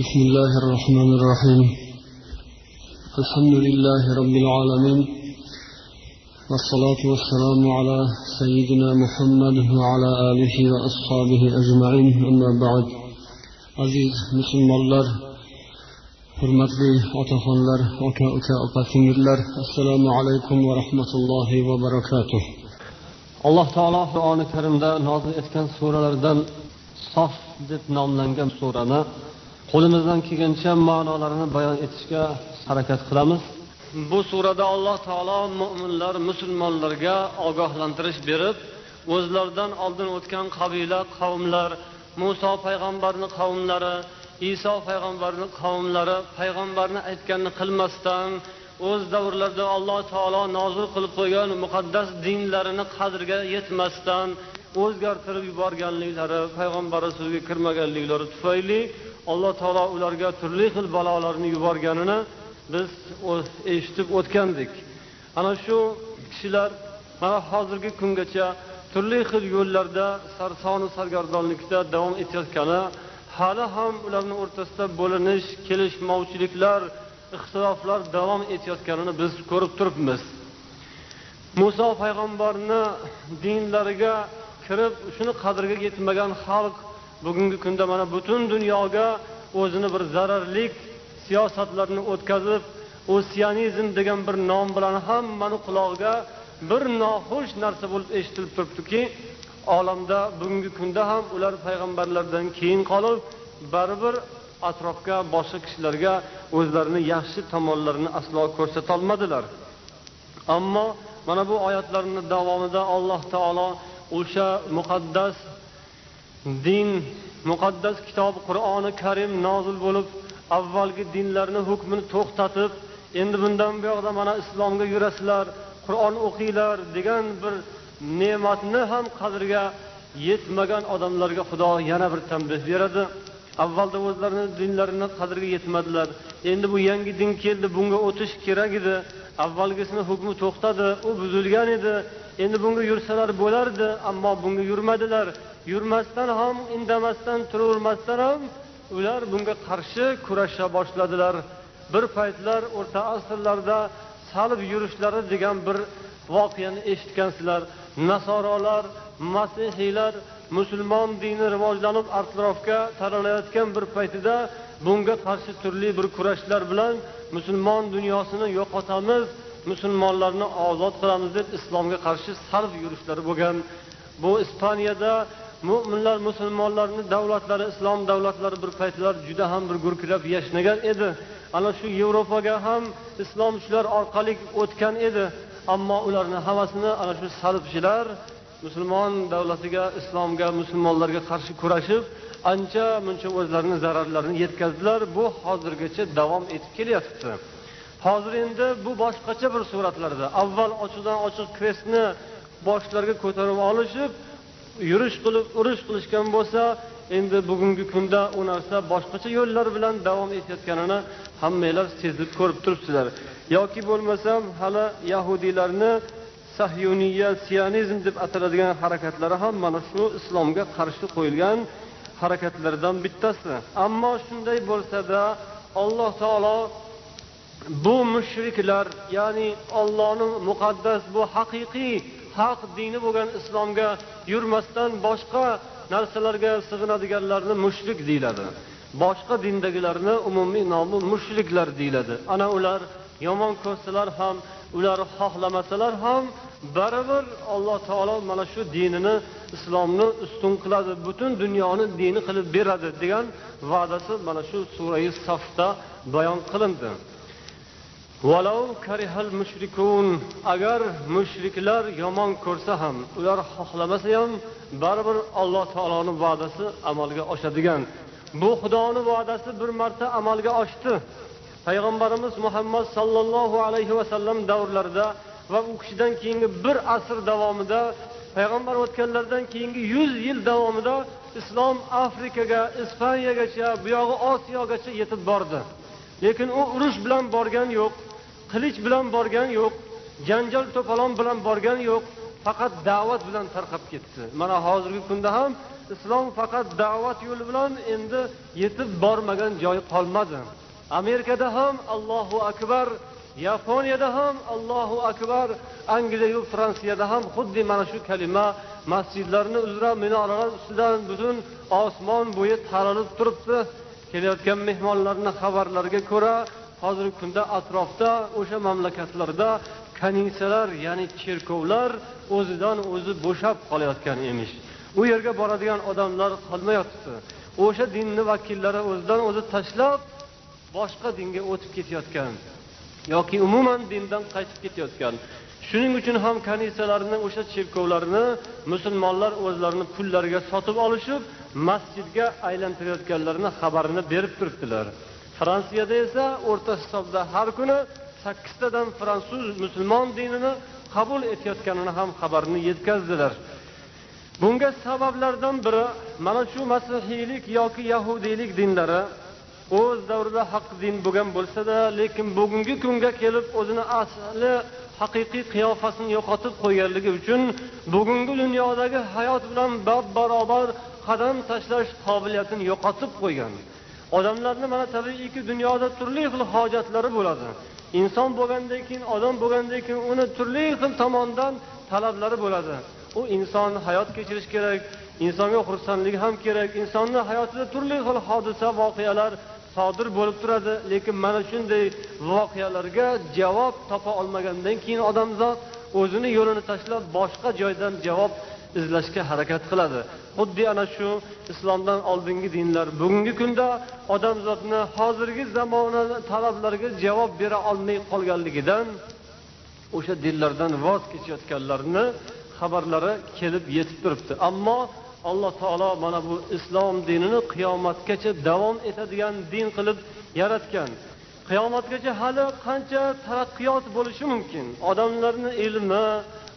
بسم الله الرحمن الرحيم الحمد لله رب العالمين والصلاة والسلام على سيدنا محمد وعلى آله وأصحابه أجمعين أما بعد عزيز مسلم الله hurmatli otaxonlar aka uka opa singillar assalomu alaykum va rahmatullohi va barakatuh alloh taolo qur'oni karimda nozil etgan suralardan sof deb nomlangan surani qo'limizdan kelgancha ma'nolarini bayon etishga harakat qilamiz. Bu surada alloh taolo mo'minlar musulmonlarga ogohlantirish berib o'zlaridan oldin o'tgan qabila qavmlar muso payg'ambarni qavmlari iso payg'ambarni qavmlari payg'ambarni aytganini qilmasdan o'z davrlarida alloh taolo nozil qilib qo'ygan muqaddas dinlarini qadriga yetmasdan o'zgartirib yuborganliklari payg'ambar rasuliga kirmaganliklari tufayli alloh taolo ularga turli xil balolarni yuborganini biz eshitib o'tgandik. Ana shu kishilar mana hozirgi kungacha turli xil yo'llarda sarsonu sargardonlikda davom etayotgani hali ham ularni o'rtasida bo'linish kelishmovchiliklar ixtiloflar davom etayotganini biz ko'rib turibmiz. Muso payg'ambarni dinlariga kirib shuni qadriga yetmagan xalq bugungi kunda mana butun dunyoga o'zini bir zararlik siyosatlarni o'tkazib u degan bir nom bilan hammani qulog'iga bir noxush narsa bo'lib eshitilib turibdiki olamda bugungi kunda ham ular payg'ambarlardan keyin qolib baribir atrofga boshqa kishilarga o'zlarini yaxshi tomonlarini aslo ko'rsatolmadilar ammo mana bu oyatlarni davomida alloh taolo o'sha muqaddas din muqaddas kitob qur'oni karim nozil bo'lib avvalgi dinlarni hukmini to'xtatib endi bundan buyoqda mana islomga yurasizlar qur'on o'qinglar degan bir ne'matni ham qadriga yetmagan odamlarga xudo yana bir tanbeh beradi. Avvalda o'zlarini dinlarini qadriga yetmadilar. Endi bu yangi din keldi bunga o'tish kerak edi. Avvalgisini hukmi to'xtadi u buzilgan edi. Endi bunga yursalar bo'lardi ammo bunga yurmadilar. Yurmasdan ham indamasdan turavermasdan ham ular bunga qarshi kurasha boshladilar. Bir paytlar o'rta asrlarda salib yurishlari degan bir voqeani eshitgansizlar nasorolar masihiylar musulmon dini rivojlanib atrofga taralayotgan bir paytida bunga qarshi turli bir kurashlar bilan musulmon dunyosini yo'qotamiz musulmonlarni ozod qilamiz deb islomga qarshi salb yurishlari bo'lgan. Bu ispaniyada mo'minlar musulmonlarni davlatlari islom davlatlari bir paytlar juda ham bir gurkirab yashnagan edi. Ana shu yevropaga ham islomchilar orqali o'tgan edi. Ammo ularni hammasini ana shu salbchilar musulmon davlatiga islomga musulmonlarga qarshi kurashib ancha muncha o'zlarini zararlarini yetkazdilar. Bu hozirgacha davom etib kelyapti. Hozir endi bu boshqacha bir suratlarda avval ochiqdan ochiq krestni boshlariga ko'tarib olishib yurish qilib urush qilishgan bo'lsa endi bugungi kunda u narsa boshqacha yo'llar bilan davom etayotganini hammanglar sezib ko'rib turibsizlar. Yoki bo'lmasam hali yahudiylarni sahyuniya sionizm deb ataladigan harakatlari ham mana shu islomga qarshi qo'yilgan harakatlardan bittasi. Ammo shunday bo'lsada alloh taolo bu mushriklar ya'ni ollohni muqaddas bu haqiqiy haq dini bo'lgan islomga yurmasdan boshqa narsalarga sig'inadiganlarni mushrik deyiladi. Boshqa dindagilarni umumiy nomi mushriklar deyiladi. Ana ular yomon ko'rsalar ham ular xohlamasalar ham baribir alloh taolo mana shu dinini islomni ustun qiladi butun dunyoni dini qilib beradi degan va'dasi mana shu surai safda bayon qilindi. Agar mushriklar yomon ko'rsa ham ular xohlamasa ham baribir alloh taoloni va'dasi amalga oshadigan. Bu xudoni va'dasi bir marta amalga oshdi. Payg'ambarimiz muhammad sollallohu alayhi vasallam davrlarida va u kishidan keyingi bir asr davomida payg'ambar o'tganlaridan keyingi yuz yil davomida islom afrikaga ispaniyagacha buyog'i osiyogacha yetib bordi. Lekin u urush bilan borgan yo'q. Qilich bilan borgan yo'q janjal to'polon bilan borgan yo'q faqat da'vat bilan tarqab ketdi. Mana hozirgi kunda ham islom faqat da'vat yo'li bilan endi yetib bormagan joyi qolmadi. Amerikada ham allohu akbar yaponiyada ham allohu akbar angliyayu fransiyada ham xuddi mana shu kalima masjidlarni uzra minoralar ustidan butun osmon bo'yi taralib turibdi. Kelayotgan mehmonlarni xabarlariga ko'ra hozirgi kunda atrofda o'sha mamlakatlarda kanisalar ya'ni cherkovlar o'zidan o'zi bo'shab qolayotgan emish. U yerga boradigan odamlar qolmayotibdi. O'sha dinni vakillari o'zidan o'zi tashlab boshqa dinga o'tib ketayotgan yoki umuman dindan qaytib ketayotgan. Shuning uchun ham kanisalarni o'sha cherkovlarni musulmonlar o'zlarini pullariga sotib olishib masjidga aylantirayotganlarini xabarini berib turibdilar. Fransiyada esa o'rta hisobda har kuni sakkiztadan fransuz musulmon dinini qabul etayotganini ham xabarini yetkazdilar. Bunga sabablardan biri mana shu masihiylik yoki yahudiylik dinlari o'z davrida haq din bo'lgan bo'lsada lekin bugungi kunga kelib o'zini asli haqiqiy qiyofasini yo'qotib qo'yganligi uchun bugungi dunyodagi hayot bilan bab barobar qadam tashlash qobiliyatini yo'qotib qo'ygan. Odamlarni mana tabiiyki dunyoda turli xil hojatlari bo'ladi. Inson bo'lgandan keyin odam bo'lgandan keyin uni turli xil tomondan talablari bo'ladi. U inson hayot kechirish kerak insonga xursandlik ham kerak insonni hayotida turli xil hodisa voqealar sodir bo'lib turadi. Lekin mana shunday voqealarga javob topa olmagandan keyin odamzod o'zini yo'lini tashlab boshqa joydan javob izlashga harakat qiladi. Xuddi ana shu islomdan oldingi dinlar bugungi kunda odamzodni hozirgi zamona talablariga javob bera olmay qolganligidan o'sha dinlardan voz kechayotganlarni xabarlari kelib yetib turibdi. Ammo alloh taolo mana bu islom dinini qiyomatgacha davom etadigan din qilib yaratgan. Qiyomatgacha hali qancha taraqqiyot bo'lishi mumkin? Odamlarni ilmi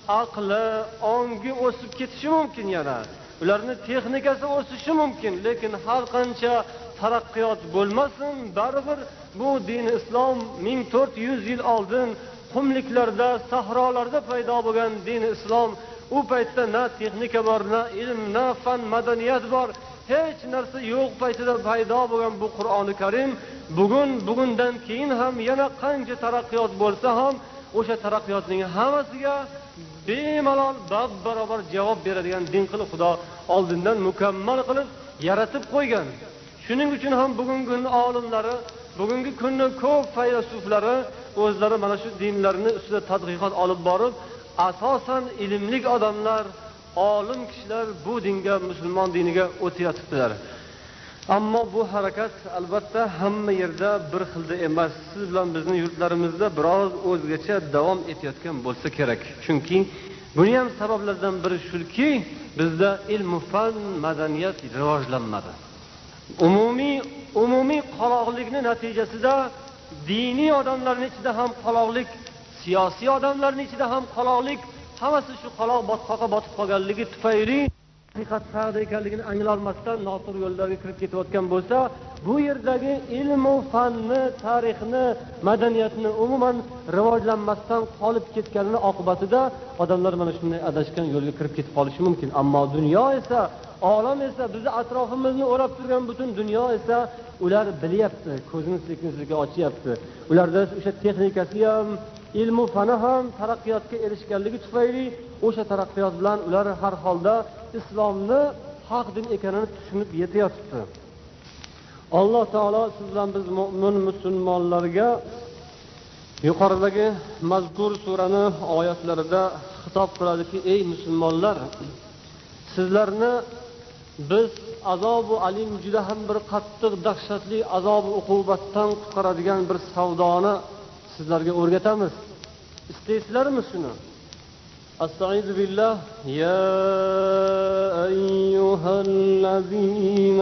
aqli ongi o'sib ketishi mumkin yana. Ularni texnikasi o'sishi mumkin lekin har qancha taraqqiyot bo'lmasin baribir bu din islom ming to'rt yuz yil oldin qumliklarda sahrolarda paydo bo'lgan din islom u paytda na texnika bor na ilm na fan madaniyat bor hech narsa yo'q paytida paydo bo'lgan bu qur'oni karim bugun bugundan keyin ham yana qancha taraqqiyot bo'lsa ham o'sha taraqqiyotning hammasiga bemalol bab barobar javob beradigan din qilib xudo oldindan mukammal qilib yaratib qo'ygan. Shuning uchun ham bugungi kun olimlari bugungi kunni ko'p faylasuflari o'zlari mana shu dinlarni ustida tadqiqot olib borib asosan ilmli odamlar olim kishilar bu dinga musulmon diniga o'tayotibdilar. Ammo bu harakat albatta hamma yerda bir xilda emas. Siz bilan bizni yurtlarimizda biroz o'zgacha davom etayotgan bo'lsa kerak. Chunki buni ham sabablardan biri shuki bizda ilmu fan madaniyat rivojlanmadi. Umumiy umumiy qoloqlikni natijasida diniy odamlarni ichida ham qoloqlik siyosiy odamlarni ichida ham qoloqlik hammasi shu qaloq botqoqqa botib qolganligi tufayli haqiqat qayerda ekanligini anglolmasdan noto'g'ri yo'llarga kirib ketayotgan bo'lsa bu yerdagi ilmu fanni tarixni madaniyatni umuman rivojlanmasdan qolib ketganini oqibatida odamlar mana shunday adashgan yo'lga kirib ketib qolishi mumkin. Ammo dunyo esa olam esa bizni atrofimizni o'rab turgan butun dunyo esa ular bilyapti ko'zini sekin sekin ochyapti. Ularda o'sha texnikasi ham ilmu fani ham taraqqiyotga erishganligi tufayli o'sha taraqqiyot bilan ular har holda islomni haq din ekanini tushunib yetayotibdi alloh taolo siz bilan biz mo'min musulmonlarga yuqoridagi mazkur surani oyatlarida xitob qiladiki ey musulmonlar sizlarni biz azobu alim juda ham bir qattiq dahshatli azob uqubatdan qutqaradigan bir savdoni sizlarga o'rgatamiz. Istaysizlarmi shuni? أستعيذ بالله. يا أيها الذين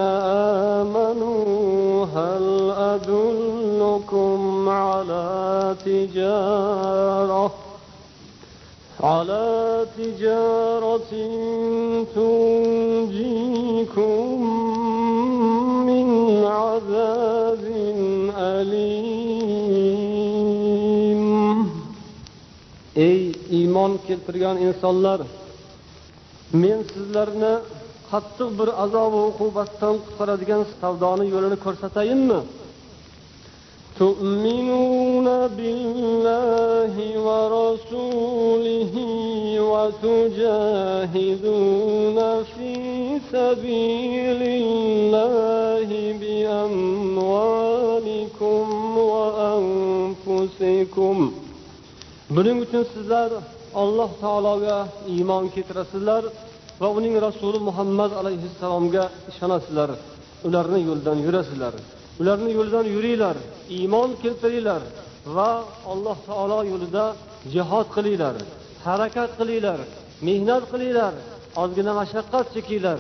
آمنوا هل أدلكم على تجارة؟ على تجارة تنجيكم؟ iymon keltirgan insonlar men sizlarni qattiq bir azob uqubatdan qutqaradigan savdoni yo'lini ko'rsatayinmi تؤمنون بالله ورسوله وتجاهدون في سبيل الله بأموالكم وأنفسكم buning uchun sizlar alloh taologa iymon keltirasizlar va uning rasuli muhammad alayhissalomga ishonasizlar. Ularni yo'lidan yurasizlar. Ularni yo'lidan yuringlar iymon keltiringlar va alloh taolo yo'lida jihod qilinglar harakat qilinglar mehnat qilinglar ozgina mashaqqat chekinglar.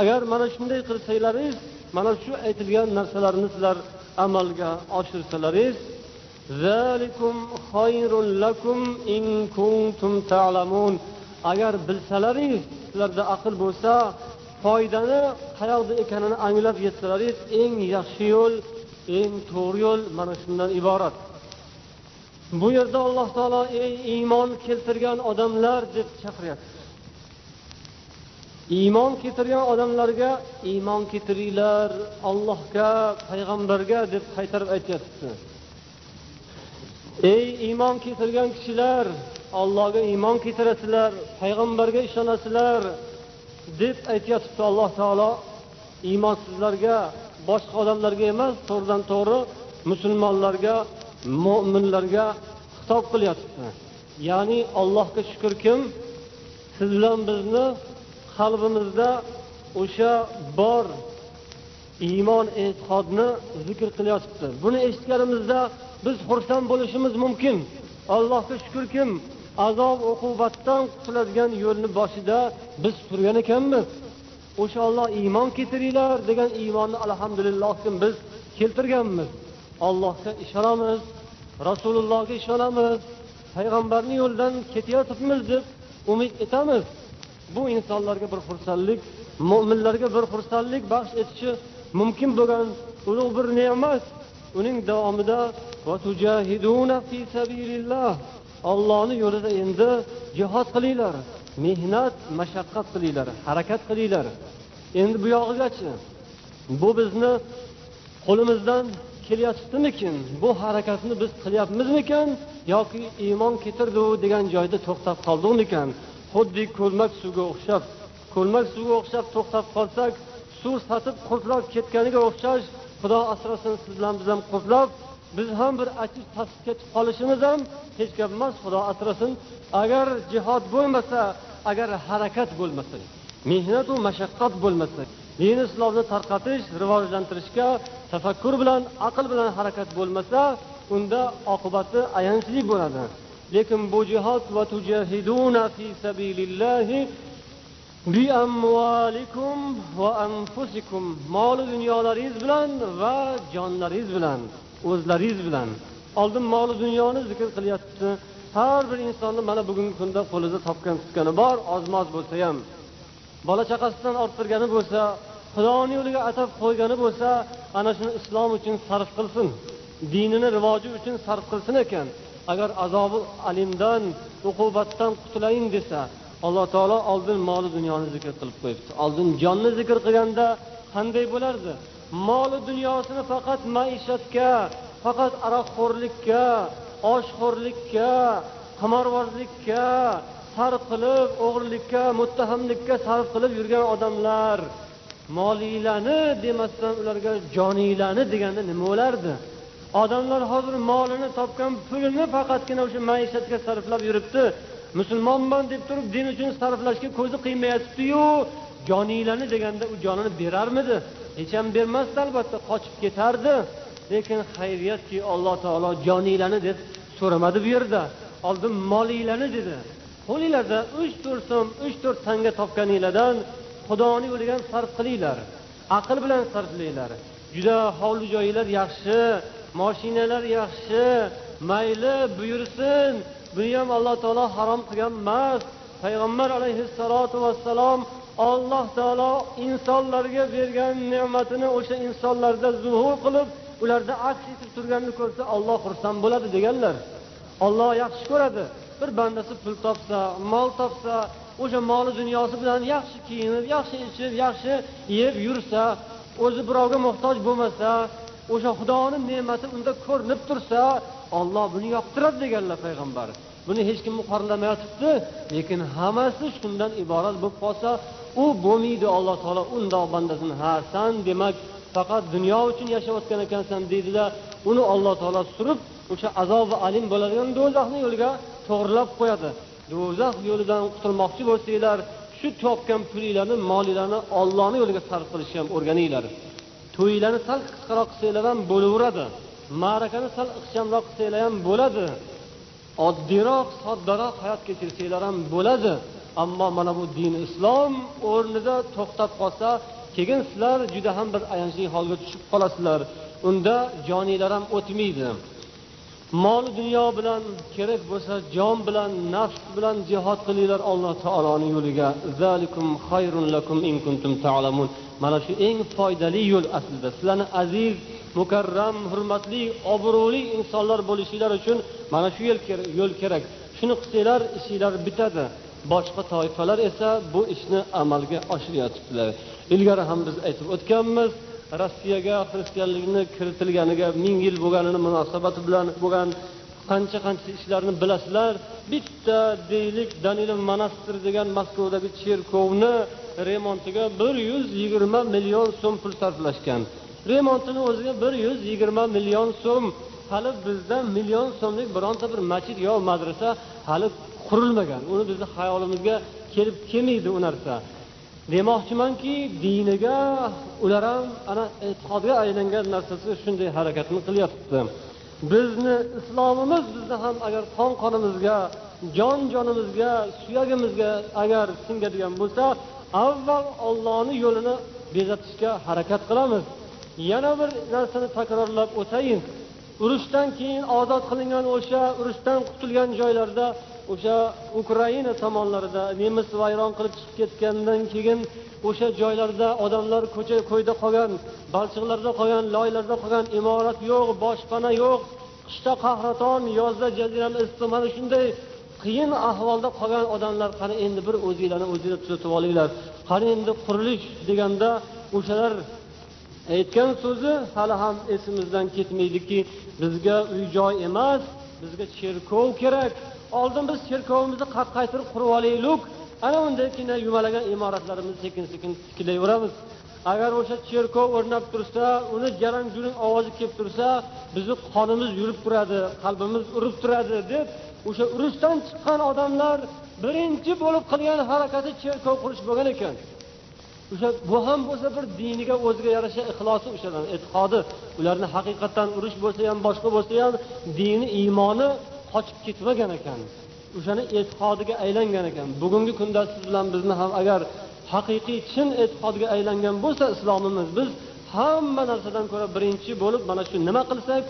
Agar mana shunday qilsanglaringiz mana shu aytilgan narsalarni sizlar amalga oshirsalaringiz agar bilsalaringiz sizlarda aql bo'lsa foydani qayoqda ekanini anglab yetsalaringiz eng yaxshi yo'l eng to'g'ri yo'l mana shundan iborat. Bu yerda alloh taolo ey iymon keltirgan odamlar deb chaqiryapti. Iymon keltirgan odamlarga iymon keltiringlar allohga payg'ambarga deb qaytarib aytyapti. Ey iymon keltirgan kishilar allohga iymon keltirasizlar payg'ambarga ishonasizlar deb aytyotibdi alloh taolo. Iymonsizlarga boshqa odamlarga emas to'g'ridan to'g'ri musulmonlarga mo'minlarga xitob qilyapti ya'ni allohga shukur kim? Siz bilan bizni qalbimizda o'sha bor iymon e'tiqodni zikr qilyapti buni eshitganimizda biz xursand bo'lishimiz mumkin. Allohga shukurkim azob uqubatdan qutuladigan yo'lni boshida biz turgan ekanmiz. O'sha olloh iymon keltiringlar degan iymonni alhamdulillah biz keltirganmiz. Allohga ishonamiz rasulullohga ishonamiz payg'ambarni yo'lidan ketayotibmiz deb umid etamiz. Bu insonlarga bir xursandlik mo'minlarga bir xursandlik baxsh etishi mumkin bo'lgan ulug' bir ne'mat. Uning davomida ollohni yo'lida endi jihod qilinglar mehnat mashaqqat qilinglar harakat qilinglar. Endi bu yog'igachi bu bizni qo'limizdan kelyaptimikin? Bu harakatni biz qilyapmizmikan? Yoki iymon keltirdiu degan joyda to'xtab qoldikmikan xuddi ko'lmak suvga o'xshab ko'lmak suvga o'xshab to'xtab qolsak suv sotib qurtlab ketganiga o'xshash xudo asrasin siz bilan biz ham qurtlab biz ham bir achib tasib ketib qolishimiz ham hech gap emas xudo asrasin. Agar jihod bo'lmasa agar harakat bo'lmasa mehnatu mashaqqat bo'lmasa din islomni tarqatish rivojlantirishga tafakkur bilan aql bilan harakat bo'lmasa unda oqibati ayanchli bo'ladi. Lekin bu jihod va tujahiduna fi sabilillahi biamvalikum va anfusikum moli dunyolaringiz bilan va jonlaringiz bilan. O'zlaringiz bilan. Oldin moli dunyoni zikr qilyapti. Har bir insonni mana bugungi kunda qo'lida topgan tutgani bor oz moz bo'lsa ham. Bola chaqasidan orttirgani bo'lsa xudoni yo'liga atab qo'ygani bo'lsa ana shuni islom uchun sarf qilsin. Dinini rivoji uchun sarf qilsin ekan. Agar azobi alimdan uqubatdan qutulayin desa alloh taolo oldin moli dunyoni zikr qilib qo'yibdi. Oldin jonni zikr qilganda qanday bo'lardi? Moli dunyosini faqat maishatga faqat aroqxo'rlikka oshxo'rlikka qimorbozlikka sarf qilib o'g'irlikka muttahamlikka sarf qilib yurgan odamlar. Moliylarni demasdan ularga joniylarni deganda nima bo'lardi odamlar hozir molini topgan pulini faqatgina o'sha maishatga sarflab yuribdi. Musulmonman deb turib din uchun sarflashga ko'zi qiymayatibdiyu joniylarni deganda u jonini berarmidi? Hech ham bermasdi albatta. Qochib ketardi. Lekin xayriyatki alloh taolo joninglarni deb so'ramadi bu yerda. Oldin molinglarni dedi. Qo'linglarda uch to'rt so'm uch to'rt tanga topganinglardan xudoni yo'liga sarf qilinglar. Aql bilan sarflanglar juda hovli joyinglar yaxshi moshinalar yaxshi. Mayli buyursin. Buni ham alloh taolo harom qilgan emas. Payg'ambar alayhissalotu vassalom alloh taolo insonlarga bergan ne'matini o'sha insonlarda zuhur qilib ularda aks etib turganini ko'rsa olloh xursand bo'ladi deganlar. Olloh yaxshi ko'radi. Bir bandasi pul topsa mol topsa o'sha moli dunyosi bilan yaxshi kiyinib yaxshi ichib yaxshi yeb yursa o'zi birovga muhtoj bo'lmasa o'sha xudoni ne'mati unda ko'rinib tursa olloh buni yoqtiradi deganlar payg'ambar. Buni hech kim muqorlamayotibdi lekin hammasi shundan iborat bo'lib qolsa u bo'lmaydi alloh taolo undoq bandasini ha san demak faqat dunyo uchun yashayotgan ekansan deydida uni alloh taolo surib o'sha azobi alim bo'ladigan do'zaxni yo'liga to'g'irlab qo'yadi. Do'zax yo'lidan qutulmoqchi bo'lsanglar shu topgan pulinglarni molinglarni ollohni yo'liga sarf qilishni ham o'rganinglar. To'yinglarni sal qisqaroq qilsanglar ham bo'laveradi. Ma'rakani sal ixchamroq qilsanglar ham bo'ladi. Oddiyroq soddaroq hayot kechirsanglar ham bo'ladi. Ammo mana bu din islom o'rnida to'xtab qolsa keyin sizlar juda ham bir ayanchli holga tushib qolasizlar unda joninglar ham o'tmaydi. Mol dunyo bilan kerak bo'lsa jon bilan nafs bilan jihod qilinglar alloh taoloni yo'liga. Mana shu eng foydali yo'l aslida. Sizlarni aziz mukarram hurmatli obro'li insonlar bo'lishinglar uchun mana shu yo'l kerak. Shuni qilsanglar ishinglar bitadi. Boshqa toifalar esa bu ishni amalga oshirayotibdilar. Ilgari ham biz aytib o'tganmiz rossiyaga xristianlikni kiritilganiga ming yil bo'lganini munosabati bilan bo'lgan qancha qancha ishlarni bilasizlar. Bitta deylik danilov monastir degan moskvadagi cherkovni remontiga bir yuz yigirma million so'm pul sarflashgan. Remontini o'ziga bir yuz yigirma million so'm hali bizda million so'mlik bironta bir masjid yo madrasa hali qurilmagan. Uni bizni xayolimizga kelib kelmaydi u narsa. Demoqchimanki diniga ular ham ana e'tiqodga aylangan narsasi shunday harakatni qilyapti. Bizni islomimiz bizni ham agar qon qonimizga jon jonimizga suyagimizga agar singadigan bo'lsa avval ollohni yo'lini bezatishga harakat qilamiz. Yana bir narsani takrorlab o'tayin urushdan keyin ozod qilingan o'sha urushdan qutulgan joylarda o'sha ukraina tomonlarida nemis vayron qilib chiqib ketgandan keyin o'sha joylarda odamlar ko'cha ko'yda qolgan balchiqlarda qolgan loylarda qolgan imorat yo'q boshpana yo'q qishda qahraton yozda jazirama issiq mana shunday qiyin ahvolda qolgan odamlar qani endi bir o'zinglarni o'zinglar tuzatib olinglar. Qani endi qurilish deganda o'shalar aytgan so'zi hali ham esimizdan ketmaydiki bizga uy joy emas bizga cherkov kerak. Oldin biz cherkovimizni qad qaytirib qurib olaylik. Ana undagina yumalagan imoratlarimizni sekin sekin tiklayveramiz agar o'sha cherkov o'rnab tursa uni jarang jurang ovozi kelib tursa bizni qonimiz yurib turadi qalbimiz urib turadi deb o'sha urushdan chiqqan odamlar birinchi bo'lib qilgan harakati cherkov qurish bo'lgan ekan. O'sha bu ham bo'lsa bir diniga o'ziga yarasha ixlosi o'shadan e'tiqodi. Ularni haqiqatdan urush bo'lsa ham boshqa bo'lsa ham dini iymoni qochib ketmagan ekan. O'shani e'tiqodiga aylangan ekan. Bugungi kunda siz bilan bizni ham agar haqiqiy chin e'tiqodga aylangan bo'lsa islomimiz biz hamma narsadan ko'ra birinchi bo'lib mana shu nima qilsak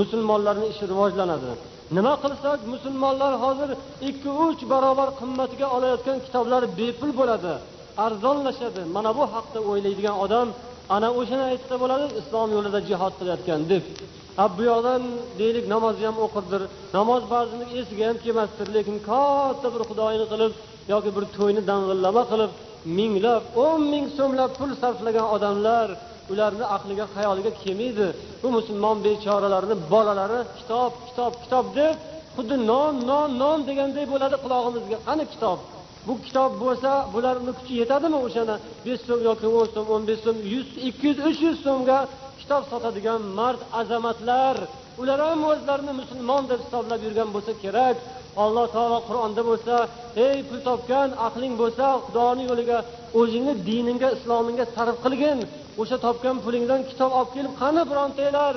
musulmonlarni ishi rivojlanadi. Nima qilsak musulmonlar hozir ikki uch barobar qimmatiga olayotgan kitoblar bepul bo'ladi. Arzonlashadi. Mana bu haqda o'ylaydigan odam ana o'shani aytsa bo'ladi islom yo'lida jihod qilayotgan deb. Ha bu yoqdan deylik namozni ham o'qirdir. Namoz ba'zini esiga ham kelmasdir lekin katta bir xudoyini qilib yoki bir to'yni dang'illama qilib minglab o'n ming so'mlab pul sarflagan odamlar ularni aqliga xayoliga kelmaydi. Bu musulmon bechoralarni bolalari kitob kitob kitob deb xuddi non non non deganday bo'ladi qulog'imizga. Qani kitob? Bu kitob bo'lsa bularni kuchi yetadimi o'shani? Besh so'm yoki o'n so'm o'n besh so'm yuz ikki yuz uch yuz so'mga kitob sotadigan mard azamatlar. Ular ham o'zlarini musulmon deb hisoblab yurgan bo'lsa kerak. Alloh taolo qur'onda bo'lsa ey pul topgan aqling bo'lsa xudoni yo'liga o'zingni diningga islomingga sarf qilgin. O'sha topgan pulingdan kitob olib kelib qani birontanglar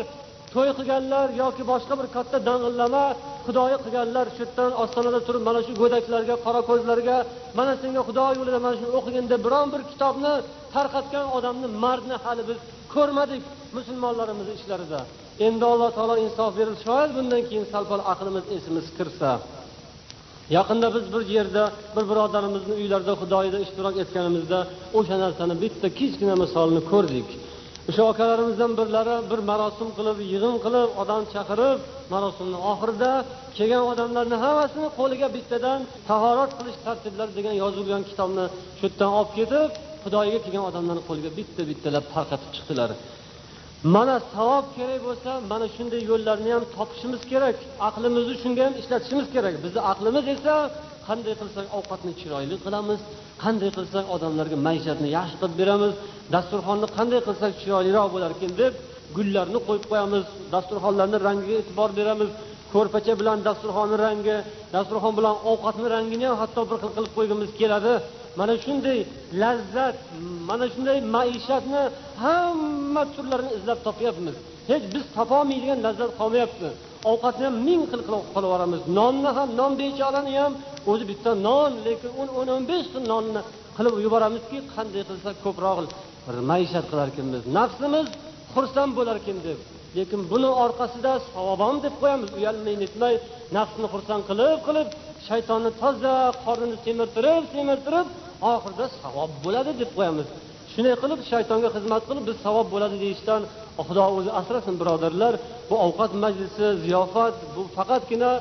to'y qilganlar yoki boshqa bir katta dang'illama xudoyi qilganlar shu yerdan ostonada turib mana shu go'daklarga qora ko'zlarga mana senga xudo yo'lida mana shuni o'qigin deb biron bir kitobni tarqatgan odamni mardni hali biz ko'rmadik musulmonlarimizni ishlarida. Endi alloh taolo insof berib shoyat bundan keyin sal pal aqlimiz esimiz kirsa. Yaqinda biz bir yerda bir birodarimizni uylarida xudoyida ishtirok etganimizda o'sha narsani bitta kichkina misolini ko'rdik. O'sha akalarimizdan birlari bir marosim qilib yig'in qilib odam chaqirib marosimni oxirida kelgan odamlarni hammasini qo'liga bittadan tahorat qilish tartiblari degan yozilgan kitobni shu yerdan olib ketib xudoyiga kelgan odamlarni qo'liga bitta bittalab tarqatib chiqdilar. Mana savob kerak bo'lsa mana shunday yo'llarni ham topishimiz kerak aqlimizni shunga ham ishlatishimiz kerak. Bizni aqlimiz esa qanday qilsak ovqatni chiroyli qilamiz qanday qilsak odamlarga maishatni yaxshi qilib beramiz dasturxonni qanday qilsak chiroyliroq bo'larkan deb gullarni qo'yib qo'yamiz dasturxonlarni rangiga e'tibor beramiz. Ko'rpacha bilan dasturxonni rangi dasturxon bilan ovqatni rangini ham hatto bir xil qilib qo'ygimiz keladi. Mana shunday lazzat mana shunday maishatni hamma turlarini izlab topyapmiz. Hech biz topolmaydigan lazzat qolmayapti. Ovqatni ham ming xil qilib qilaveramiz nonni ham non bechorani ham o'zi bitta non lekin o'n o'n o'n besh xil nonni qilib yuboramizki qanday qilsak ko'proq maishat qilarkanmiz nafsimiz xursand bo'larkan deb. Lekin buni orqasida savobam deb qo'yamiz. Uyalmay netmay nafsni xursand qilib qilib shaytonni toza qornini semirtirib semirtirib oxirida savob bo'ladi deb qo'yamiz. Shunday qilib shaytonga xizmat qilib biz savob bo'ladi deyishdan xudo o'zi asrasin birodarlar. Bu ovqat majlisi ziyofat bu faqatgina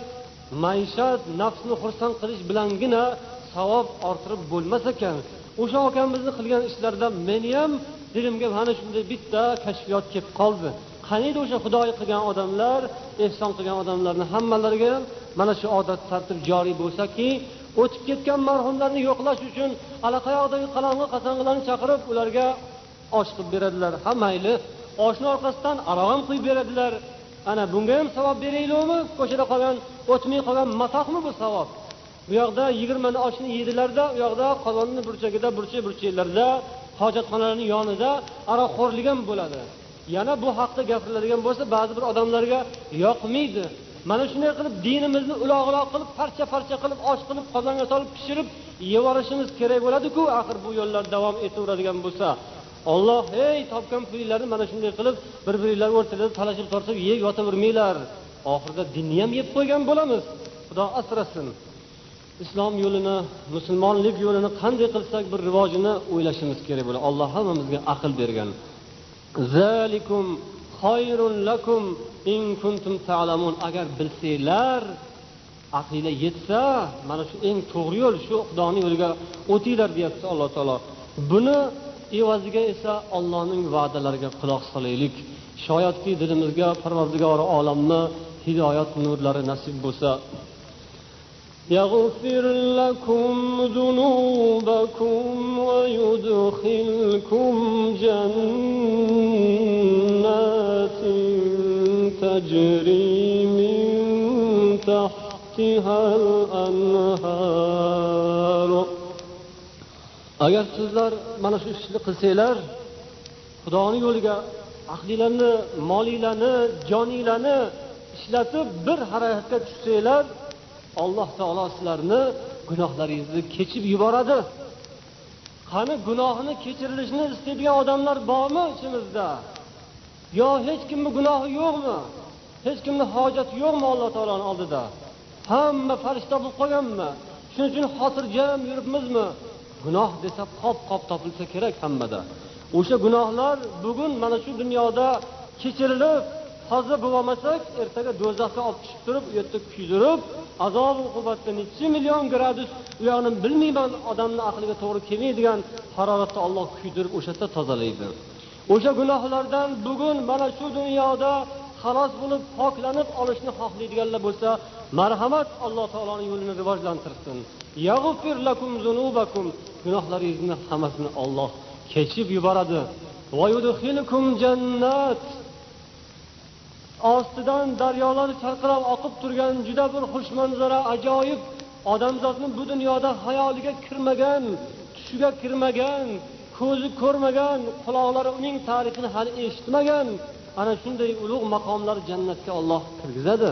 maishat nafsni xursand qilish bilangina savob orttirib bo'lmas ekan. O'sha akamizni qilgan ishlaridan meni ham dilimga mana shunday bitta kashfiyot kelib qoldi. Qaniydi o'sha xudoyi qilgan odamlar ehson qilgan odamlarni hammalariga ham mana shu odat tartib joriy bo'lsaki o'tib ketgan marhumlarni yo'qlash uchun allaqayoqdagi qalang'i qasang'ilarni chaqirib ularga osh qilib beradilar. Ha mayli oshni orqasidan aroq ham quyib beradilar. Ana bunga ham savob beraylikmi ko'chada qolgan o'tmay qolgan matohmi bu savob? Bu yoqda yigirmani oshni yedilarda u yoqda qozonni burchagida burchak burchaklarda hojatxonalarni yonida aroqxo'rlik ham bo'ladi. Yana bu haqda gapiriladigan bo'lsa ba'zi bir odamlarga yoqmaydi. Mana shunday qilib dinimizni uloq uloq qilib parcha parcha qilib osh qilib qozonga solib pishirib yeyorishimiz kerak bo'ladiku. Axir bu yo'llar davom etaveradigan bo'lsa olloh ey topgan pulinglarni mana shunday qilib bir biringlar o'rtada talashib tortib yeb yotavermanglar. Oxirida dinni ham yeb qo'ygan bo'lamiz. Xudo asrasin. Islom yo'lini musulmonlik yo'lini qanday qilsak bir rivojini o'ylashimiz kerak bo'ladi. Alloh hammamizga aql bergan. Zalikum lakum in kuntum ta'lamun. Agar bilsanglar aqlinglar yetsa mana shu eng to'g'ri yo'l shu xudoni yo'liga o'tinglar deyapti alloh taolo. Buni evaziga esa ollohning va'dalariga quloq solaylik. Shoyatki dilimizga parvardigori olamni hidoyat nurlari nasib bo'lsa يغفر لكم ذنوبكم ويدخلكم جنات تجري من تحتها الأنهار agar sizlar mana shu ishni qilsanglar xudoni yo'liga aqlinglarni molinglarni joninglarni ishlatib bir harakatga tushsanglar alloh taolo sizlarni gunohlaringizni kechib yuboradi. Qani gunohini kechirilishini istaydigan odamlar bormi ichimizda? Yo hech kimni gunohi yo'qmi? Hech kimni hojati yo'qmi alloh taoloni oldida? Hamma farishta bo'lib qolganmi? Shuning uchun xotirjam yuribmizmi? Gunoh desa qop qop topilsa kerak hammada. O'sha gunohlar bugun mana shu dunyoda kechirilib toza bo'lolmasak ertaga do'zaxga olib tushib turib u yerda kuydirib azob uqubatda nechi million gradus u yoqni bilmayman odamni aqliga to'g'ri kelmaydigan haroratda olloh kuydirib o'sha yerda tozalaydi. O'sha gunohlardan bugun mana shu dunyoda xalos bo'lib poklanib olishni xohlaydiganlar bo'lsa marhamat alloh taoloni yo'lini rivojlantirsin. Gunohlaringizni hammasini olloh kechib yuboradi. Jannat. Ostidan daryolar charqirab oqib turgan juda bir xush manzara ajoyib. Odamzodni bu dunyoda hayoliga kirmagan tushiga kirmagan ko'zi ko'rmagan quloqlari uning tarixini hali eshitmagan ana shunday ulug' maqomlar jannatga olloh kirgizadi.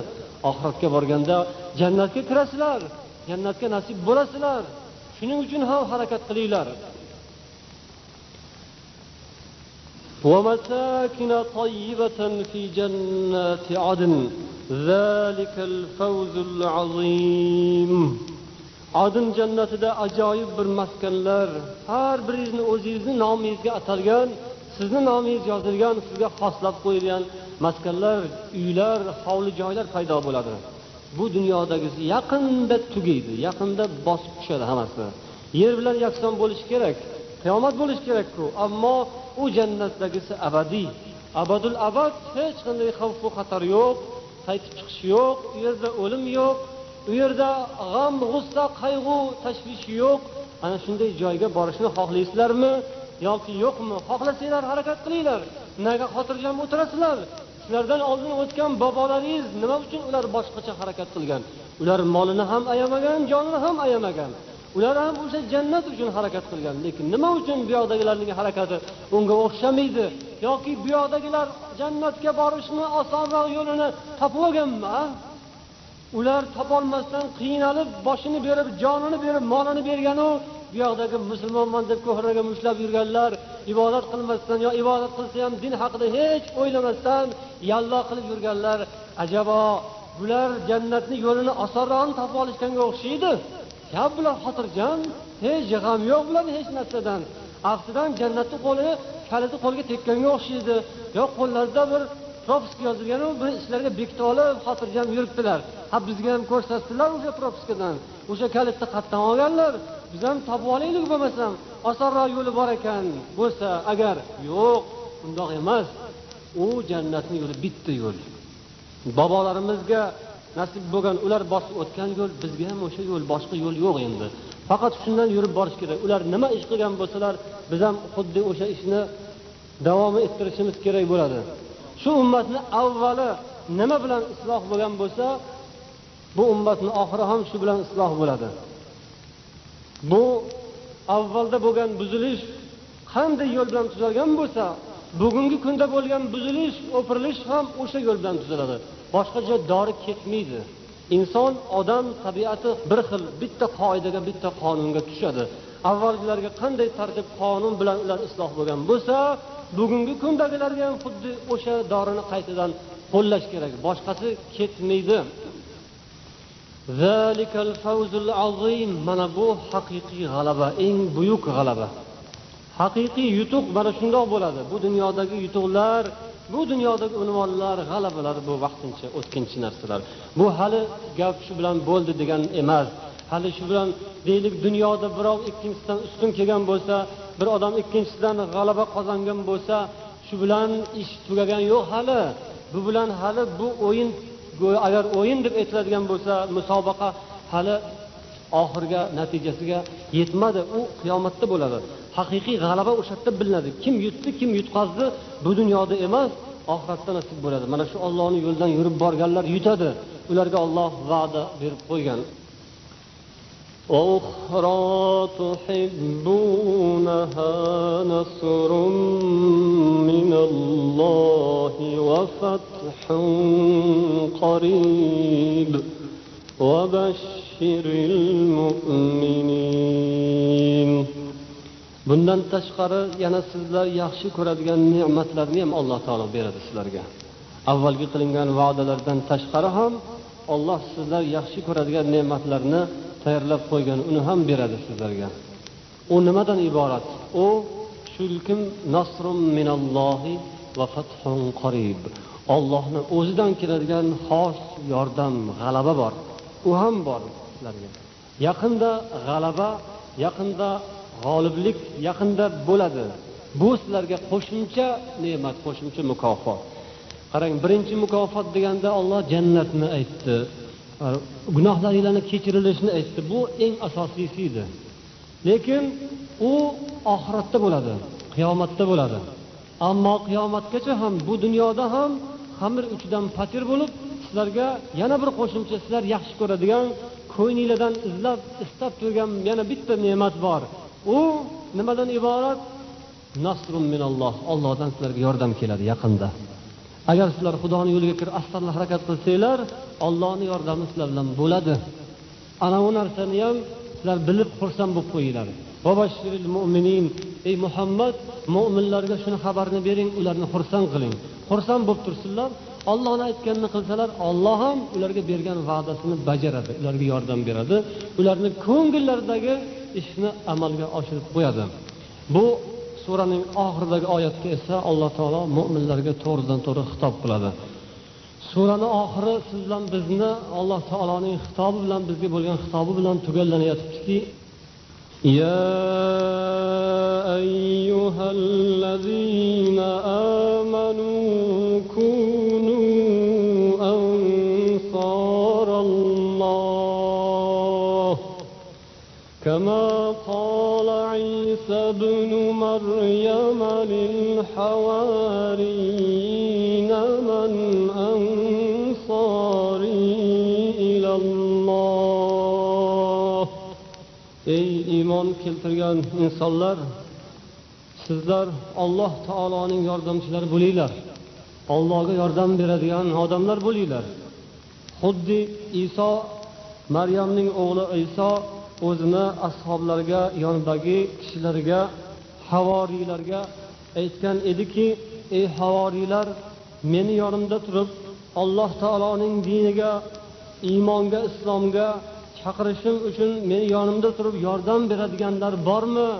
Oxiratga borganda jannatga kirasizlar jannatga nasib bo'lasizlar. Shuning uchun ham harakat qilinglar. ومساكن طيبة في جنات عدن ذلك الفوز العظيم adin jannatida ajoyib bir maskanlar har biringizni o'zingizni nomingizga atalgan sizni nomingiz yozilgan sizga xoslab qo'yilgan maskanlar uylar hovli joylar paydo bo'ladi bu dunyodagisi yaqinda tugaydi yaqinda bosib tushadi hammasi yer bilan yakson bo'lishi kerak Qiyomat bo'lishi kerakku. Ammo u jannatdagisi abadiy. Abadul abad hech qanday xavfu xatar yo'q qaytib chiqish yo'q u yerda o'lim yo'q u yerda g'am g'ussa qayg'u tashvish yo'q. Ana shunday joyga borishni xohlaysizlarmi yoki yo'qmi? Xohlasanglar harakat qilinglar. Nega xotirjam o'tirasizlar. Sizlardan oldin o'tgan bobolaringiz nima uchun ular boshqacha harakat qilgan? Ular molini ham ayamagan jonini ham ayamagan. Ular ham o'sha jannat uchun harakat qilgan lekin nima uchun bu yoqdagilarning harakati unga o'xshamaydi? Yoki bu yoqdagilar jannatga borishni osonroq yo'lini topib olganmi ular topolmasdan qiynalib boshini berib jonini berib molini berganu bu yoqdagi musulmonman deb ko'kraga mushlab yurganlar ibodat qilmasdan yo ibodat qilsa ham din haqida hech o'ylamasdan yallo qilib yurganlar ajabo bular jannatni yo'lini osonroqni topib olishganga o'xshaydi. Ya bular xotirjam hech g'am yo'q bularni hech narsadan. Aftidan jannatni qo'li kaliti qo'lga tekkanga o'xshaydi. Yo qo'llarida bir propiska yozilganu buni ichlariga bekitib olib xotirjam yuribdilar. Ha bizga ham ko'rsatdilar o'sha propiskadan. O'sha kalitni qayerdan olganlar. Biz ham topib olaylik bo'lmasam osonroq yo'li bor ekan bo'lsa agar yo'q undoq emas. U jannatni yo'li bitta yo'l. Bobolarimizga nasib bo'lgan ular bosib o'tgan yo'l bizga ham o'sha yo'l boshqa yo'l yo'q endi. Faqat shundan yurib borish kerak. Ular nima ish qilgan bo'lsalar biz ham xuddi o'sha ishni davom ettirishimiz kerak bo'ladi. Shu ummatni avvali nima bilan isloh bo'lgan bo'lsa bu ummatni oxiri ham shu bilan isloh bo'ladi. Bu avvalda bo'lgan buzilish qanday yo'l bilan tuzalgan bo'lsa bugungi kunda bo'lgan buzilish o'pirilish ham o'sha yo'l bilan tuzaladi. Boshqa joy dori ketmaydi. Inson odam tabiati bir xil bitta qoidaga bitta qonunga tushadi. Avvalgilarga qanday tartib qonun bilan ular isloh bo'lgan bo'lsa bugungi kundagilarga ham xuddi o'sha dorini qaytadan qo'llash kerak. Boshqasi ketmaydi. Mana bu haqiqiy g'alaba eng buyuk g'alaba. Haqiqiy yutuq mana shundoq bo'ladi. Bu dunyodagi yutuqlar bu dunyodagi unvonlar g'alabalar bu vaqtincha o'tkinchi narsalar. Bu hali gap shu bilan bo'ldi degan emas. Hali shu bilan deylik dunyoda birov ikkinchisidan ustun kelgan bo'lsa bir odam ikkinchisidan g'alaba qozongan bo'lsa shu bilan ish tugagan yo'q hali. Bu bilan hali bu o'yin agar o'yin deb aytiladigan bo'lsa musobaqa hali oxirga natijasiga yetmadi. U qiyomatda bo'ladi. haqiqiy g'alaba o'sha yerda bilinadi kim yutdi kim yutqazdi bu dunyoda emas oxiratda nasib bo'ladi mana shu ollohni yo'lidan yurib borganlar yutadi ularga olloh va'da berib qo'ygan وأخرى تحبونها نصر من الله وفتح قريب وبشر المؤمنين bundan tashqari yana sizlar yaxshi ko'radigan ne'matlarni ham alloh taolo beradi sizlarga. Avvalgi qilingan va'dalardan tashqari ham olloh sizlar yaxshi ko'radigan ne'matlarni tayyorlab qo'ygan uni ham beradi sizlarga. U nimadan iborat? U shulkim nasrum minallohi va fathun qorib ollohni o'zidan keladigan xos yordam g'alaba bor. U ham bor sizlarga. Yaqinda g'alaba yaqinda g'oliblik yaqinda bo'ladi. Bu sizlarga qo'shimcha ne'mat qo'shimcha mukofot. Qarang birinchi mukofot deganda olloh jannatni aytdi. Gunohlaringlarni kechirilishini aytdi. Bu eng asosiysi edi lekin u oxiratda bo'ladi qiyomatda bo'ladi. Ammo qiyomatgacha ham bu dunyoda ham xamir uchidan patir bo'lib sizlarga yana bir qo'shimcha sizlar yaxshi ko'radigan ko'nglinglardan izlab istab turgan yana bitta ne'mat bor. U nimadan iborat? Nasrun minalloh. Ollohdan sizlarga yordam keladi yaqinda. Agar sizlar xudoni yo'liga kirib astag'firullah harakat qilsanglar ollohni yordami sizlar bilan bo'ladi. Ana bu narsani ham sizlar bilib xursand bo'lib qo'yinglar. Ey muhammad mo'minlarga shuni xabarni bering ularni xursand qiling. Xursand bo'lib tursinlar. Ollohni aytganini qilsalar olloh ham ularga bergan va'dasini bajaradi ularga yordam beradi. Ularni ko'ngillaridagi ishni amalga oshirib qo'yadi bu suraning oxiridagi oyatga esa alloh taolo mo'minlarga to'g'ridan to'g'ri xitob qiladi surani oxiri siz bilan bizni alloh taoloning xitobi bilan bizga bo'lgan xitobi bilan tugallanyotibdiki يا أيها الذين آمنوا كما قال عيسى ابن مريم للحواريين من أنصاري إلى الله ey iymon keltirgan insonlar sizlar alloh taoloning yordamchilari bo'linglar allohga yordam beradigan odamlar bo'linglar xuddi iso maryamning o'g'li iso o'zini ashoblariga yonidagi kishilarga havoriylarga aytgan ediki ey havoriylar meni yonimda turib alloh taoloning diniga iymonga islomga chaqirishim uchun meni yonimda turib yordam beradiganlar bormi?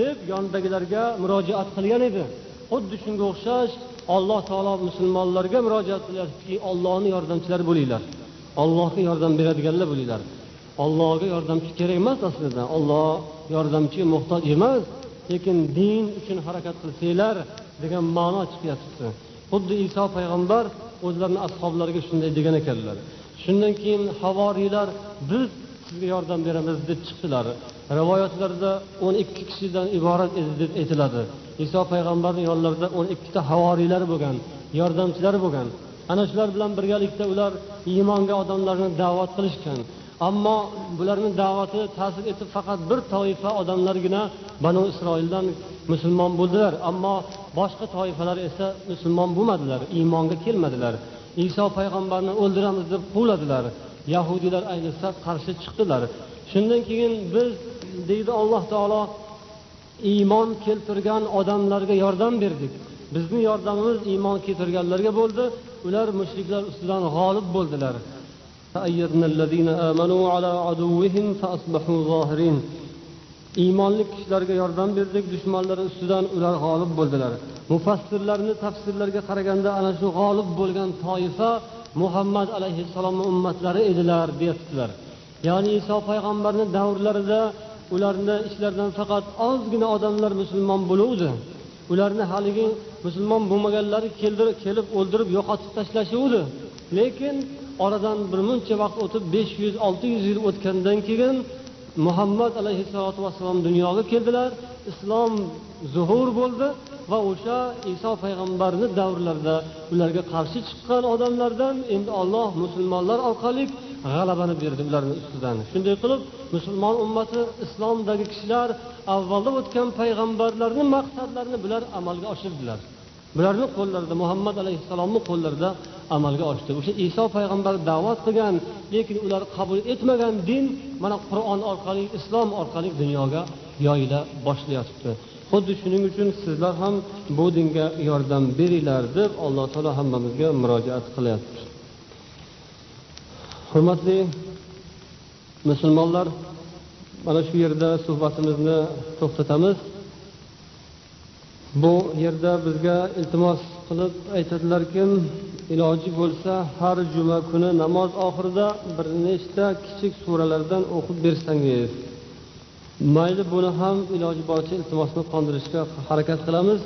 deb yonidagilarga murojaat qilgan edi. Xuddi shunga o'xshash alloh taolo musulmonlarga murojaat qilyaptiki ollohni yordamchilari bo'linglar. Ollohga yordam beradiganlar bo'linglar. Ollohga yordamchi kerak emas aslida. Olloh yordamchi muhtoj emas lekin din uchun harakat qilsanglar degan ma'no chiqyapti. Xuddi iso payg'ambar o'zlarini ashoblariga shunday degan ekanlar. Shundan keyin havoriylar biz sizga yordam beramiz deb chiqdilar. Rivoyatlarda o'n ikki kishidan iborat edi deb aytiladi. Iso payg'ambarni yonlarida o'n ikkita havoriylar bo'lgan yordamchilari bo'lgan. Ana shular bilan birgalikda ular iymonga odamlarni da'vat qilishgan. Ammo bularni da'vati ta'sir etib faqat bir toifa odamlargina banu isroildan musulmon bo'ldilar. Ammo boshqa toifalar esa musulmon bo'lmadilar iymonga kelmadilar. Iso payg'ambarni o'ldiramiz deb quvladilar. Yahudiylar ayniqsa qarshi chiqdilar. Shundan keyin biz deydi alloh taolo iymon keltirgan odamlarga yordam berdik. Bizni yordamimiz iymon keltirganlarga bo'ldi. Ular mushriklar ustidan g'olib bo'ldilar. Iymonli kishilarga yordam berdik dushmanlari ustidan ular g'olib bo'ldilar. Mufassirlarni tafsirlarga qaraganda ana shu g'olib bo'lgan toifa muhammad alayhissalomni ummatlari edilar deyaptilar. Ya'ni iso payg'ambarni davrlarida ularni ichlaridan faqat ozgina odamlar musulmon bo'luvdi. Ularni haligi musulmon bo'lmaganlari kelib o'ldirib yo'qotib tashlashuvdi. Lekin oradan bir muncha vaqt o'tib besh yuz olti yuz yil o'tgandan keyin muhammad alayhissalotu vassalom dunyoga keldilar islom zuhur bo'ldi va o'sha iso payg'ambarni davrlarida ularga qarshi chiqqan odamlardan endi olloh musulmonlar orqali g'alabani berdi ularni ustidan. Shunday qilib musulmon ummati islomdagi kishilar avvalda o'tgan payg'ambarlarni maqsadlarini bular amalga oshirdilar. Bularni qo'llarida muhammad alayhissalomni qo'llarida amalga oshdi. O'sha iso payg'ambar da'vat qilgan lekin ular qabul etmagan din mana qur'on orqali islom orqali dunyoga yoyila boshlayapti xuddi shuning uchun sizlar ham bu dinga yordam beringlar deb alloh taolo hammamizga murojaat qilyapti. Hurmatli musulmonlar mana shu yerda suhbatimizni to'xtatamiz. Bu yerda bizga iltimos qilib aytadilarki iloji bo'lsa har juma kuni namoz oxirida bir nechta kichik suralardan o'qib bersangiz mayli buni ham iloji boricha iltimosni qondirishga harakat qilamiz.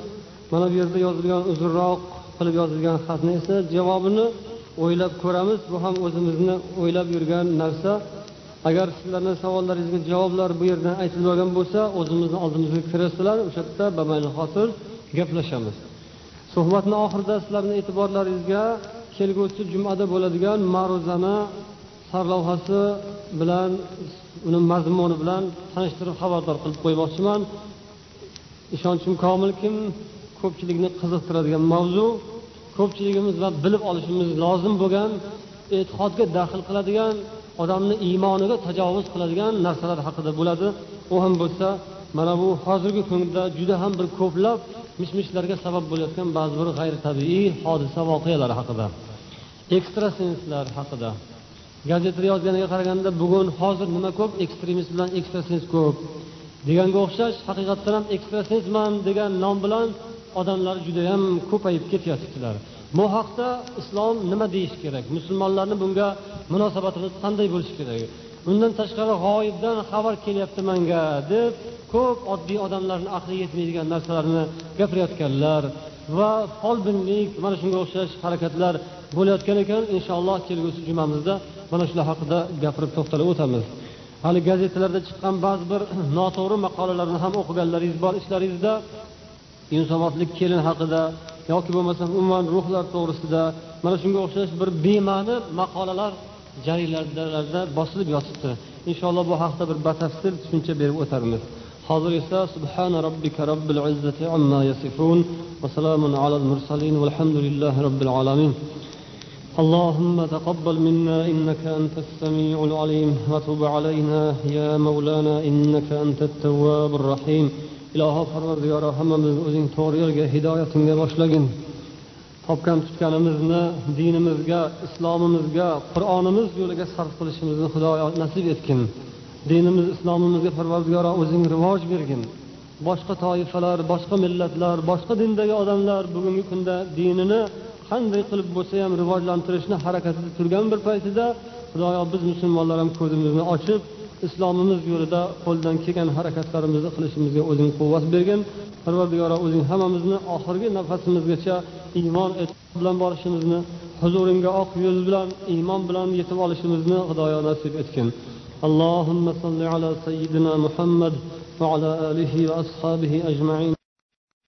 Mana bu yerda yozilgan uzunroq qilib yozilgan xatni esa javobini o'ylab ko'ramiz. Bu ham o'zimizni o'ylab yurgan narsa. Agar sizlarni savollaringizga javoblar bu yerdan aytilmagan bo'lsa o'zimizni oldimizga kirasizlar. O'sha yerda bamayli hosil gaplashamiz. Suhbatni oxirida sizlarni e'tiborlaringizga kelgusi jumada bo'ladigan ma'ruzani sarlavhasi bilan uni mazmuni bilan tanishtirib xabardor qilib qo'ymoqchiman. Ishonchim komilki ko'pchilikni qiziqtiradigan mavzu ko'pchiligimiz va bilib olishimiz lozim bo'lgan e'tiqodga daxl qiladigan odamni iymoniga tajovuz qiladigan narsalar haqida bo'ladi. U ham bo'lsa mana bu hozirgi kunda juda ham bir ko'plab mish mishlarga sabab bo'layotgan ba'zi bir g'ayritabiiy hodisa voqealar haqida. Ekstrasenslar haqida. Gazetada yozganiga qaraganda bugun hozir nima ko'p? Ekstremist bilan ekstrasens ko'p. Deganga o'xshash haqiqatdan ham ekstrasensman degan nom bilan odamlar judayam ko'payib ketyaptilar. Bu haqda islom nima deyishi kerak? Musulmonlarni bunga munosabatimiz qanday bo'lishi kerak? Undan tashqari g'oyibdan xabar kelyapti manga deb ko'p oddiy odamlarni aqli yetmaydigan narsalarni gapirayotganlar va folbinlik mana shunga o'xshash harakatlar bo'layotgan ekan. Inshaalloh kelgusi jumamizda mana shular haqida gapirib to'xtalib o'tamiz. Hali gazetalarda chiqqan ba'zi bir noto'g'ri maqolalarni ham o'qiganlaringiz bor ishlaringizda. Insonotlik kelin haqida yoki bo'lmasam umuman ruhlar to'g'risida mana shunga o'xshash bir bema'ni maqolalar jaridalarda bosilib yotibdi inshaalloh bu haqda bir batafsil tushuncha berib o'tarmiz hozir esa subhana robbika robbil izzati amma yasifun va salamun alal mursalin valhamdulillahi robbil alamin اللهم تقبل منا انك انت السميع العليم وتب علينا يا مولانا انك انت التواب الرحيم iloho parvardigoro hammamizni o'zing to'g'ri yo'lga hidoyatingga boshlagin. Topgan tutganimizni dinimizga islomimizga qur'onimiz yo'liga sarf qilishimizni xudoyo nasib etgin. Dinimiz islomimizga parvardigoro o'zing rivoj bergin. Boshqa toifalar boshqa millatlar boshqa dindagi odamlar bugungi kunda dinini qanday qilib bo'lsa ham rivojlantirishni harakatida turgan bir paytida xudoyo biz musulmonlar ham ko'zimizni ochib islomimiz yo'lida qo'ldan kelgan harakatlarimizni qilishimizga o'zing quvvat bergin parvardigoro o'zing hammamizni oxirgi nafasimizgacha iymon bilan borishimizni huzuringga oq yo'l bilan iymon bilan yetib olishimizni xudoyo nasib etgin اللهم صل على سيدنا محمد وعلى آله وأصحابه أجمعين